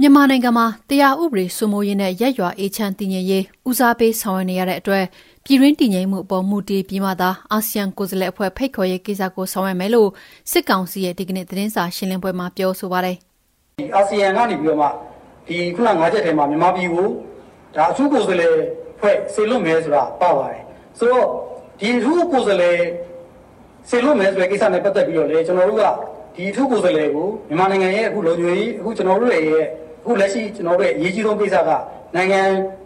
မြန်မာနိုင်ငံမှာတရားဥပဒေစိုးမိုးရေးနဲ့ရပ်ရွာအေးချမ်းတည်ငြိမ်ရေးဦးစားပေးဆောင်ရွက်နေရတဲ့အတွက်ပြည်တွင်းတည်ငြိမ်မှုအပေါ်မူတည်ပြီးမှသာအာဆီယံကိုယ်စားလှယ်အဖွဲ့ဖိတ်ခေါ်ရေးကိစ္စကိုဆောင်ရွက်မယ်လို့စစ်ကောင်စီရဲ့ဒီကနေ့သတင်းစာရှင်းလင်းပွဲမှာပြောဆိုပါတယ်။ဒီအာဆီယံကနေပြီးတော့မှဒီခုနငါးချက်ထဲမှာမြန်မာပြည်ကိုဒါအထူးကိုယ်စားလှယ်ဖွဲ့ဆေလွတ်မယ်ဆိုတာပါပါတယ်။ဆိုတော့ဒီအထူးကိုယ်စားလှယ်ဆေလွတ်မယ်ဆိုတဲ့ကိစ္စနဲ့ပတ်သက်ပြီးတော့လေကျွန်တော်တို့ကဒီအထူးကိုယ်စားလှယ်ကိုမြန်မာနိုင်ငံရဲ့အခုလုံခြုံရေးအခုကျွန်တော်တို့ရဲ့ အခုလက်ရှိကျွန်တော်တို့ရဲ့အရေးကြီးဆုံးကိစ္စကနိုင်ငံ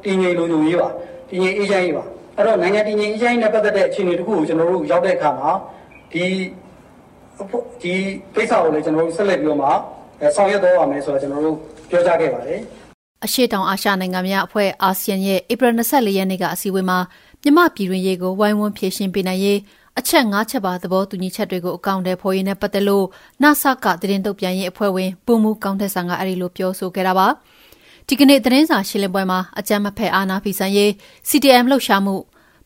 တည်ငြိမ်လုံခြုံရေးပါတည်ငြိမ်အေးချမ်းရေးပါအဲ့တော့နိုင်ငံတည်ငြိမ်အေးချမ်းရေးနဲ့ပတ်သက်တဲ့အခြေအနေတခုကိုကျွန်တော်တို့ရောက်တဲ့အခါမှာဒီဒီကိစ္စကိုလည်းကျွန်တော်တို့ဆက်လက်ပြီးတော့မှဆောင်ရွက်တော့ရမယ်ဆိုတော့ကျွန်တော်တို့ပြောကြားခဲ့ပါတယ်အရှိတောင်အာရှနိုင်ငံများအဖွဲ့အာဆီယံရဲ့ဧပြီ24ရက်နေ့ကအစည်းအဝေးမှာမြမပြည်တွင်ရေးကိုဝိုင်းဝန်းဖြည့်ရှင်းပေးနိုင်ရေး အချက်၅ချက်ပါသဘောတူညီချက်တွေကိုအကောင့်ထဲဖော်ရင်းနဲ့ပတ်သက်လို့နာဆာကသတင်းတုပ်ပြန်ရေးအဖွဲ့ဝင်ပုံမှုကောင်းတဲ့ဆန်ကအဲ့ဒီလိုပြောဆိုခဲ့တာပါဒီကနေ့သတင်းစာရှင်းလင်းပွဲမှာအကြမ်းမဖက်အာဏာဖီဆန်ရေး CTM လှုပ်ရှားမှု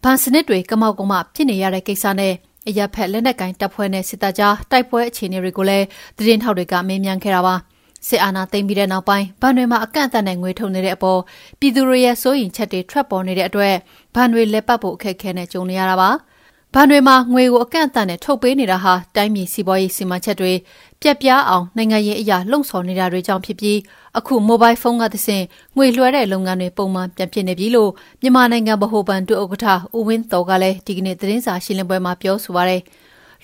ဗန်စနစ်တွေကမောက်ကမဖြစ်နေရတဲ့ကိစ္စနဲ့အရက်ဖက်လက်နက်ကင်တပ်ဖွဲ့နဲ့စစ်တပ်ကြားတိုက်ပွဲအခြေအနေတွေကိုလည်းသတင်းထောက်တွေကမေးမြန်းခဲ့တာပါစစ်အာဏာသိမ်းပြီးတဲ့နောက်ပိုင်းဗန်တွေမှာအကန့်အသတ်နဲ့ငွေထုတ်နေတဲ့အပေါ်ပြည်သူတွေရဲ့စိုးရိမ်ချက်တွေထွက်ပေါ်နေတဲ့အတွက်ဗန်တွေလက်ပတ်ဖို့အခက်အခဲနဲ့ကြုံနေရတာပါ။ ဘဏ်တွေမှာငွေကိုအကန့်အသတ်နဲ့ထုတ်ပေးနေတာဟာတိုင်းပြည်စီးပွားရေးစီမံချက်တွေပြက်ပြားအောင်နိုင်ငံရေးအရာလှုံ့ဆော်နေတာတွေကြောင့်ဖြစ်ပြီးအခုမိုဘိုင်းဖုန်းကသဖြင့်ငွေလွှဲတဲ့လုပ်ငန်းတွေပုံမှန်ပြန်ဖြစ်နေပြီလို့မြန်မာနိုင်ငံဗဟိုဘဏ်ဒုဥက္ကဋ္ဌဦးဝင်းတော်ကလည်းဒီကနေ့သတင်းစာရှင်းလင်းပွဲမှာပြောဆိုပါရယ်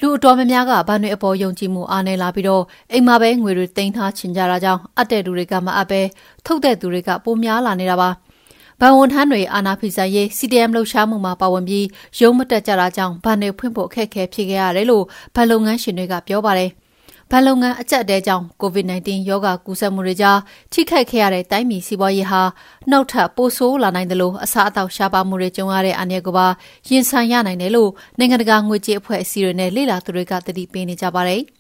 လူအတော်များများကဘဏ်တွေအပေါ်ယုံကြည်မှုအားနည်းလာပြီးတော့အိမ်မှာပဲငွေတွေတင်ထားချင်ကြတာကြောင့်အပ်တဲ့သူတွေကမအပ်ပဲထုတ်တဲ့သူတွေကပိုများလာနေတာပါ။ ဗန်ဝန်ထမ်းတွေအာနာဖီဆိုင်ရေး CDM လှုပ်ရှားမှုမှာပါဝင်ပြီးရုံးမတက်ကြတာကြောင့်ဗန်တွေဖွင့်ဖို့အခက်အခဲဖြစ်ခဲ့ရတယ်လို့ဗန်လုပ်ငန်းရှင်တွေကပြောပါတယ်။ဗန်လုပ်ငန်းအကျက်တဲကြောင့် COVID-19 ရောဂါကူးစက်မှုတွေကြားထိခိုက်ခဲ့ရတဲ့တိုင်းပြည်စီးပွားရေးဟာနောက်ထပ်ပိုဆိုးလာနိုင်တယ်လို့အစားအသောက်ရှားပါမှုတွေကြုံရတဲ့အန္တရာယ်ကိုပါရင်ဆိုင်ရနိုင်တယ်လို့နိုင်ငံတကာငွေကြေးအဖွဲ့အစည်းတွေနဲ့လေ့လာသူတွေကသတိပေးနေကြပါတယ်။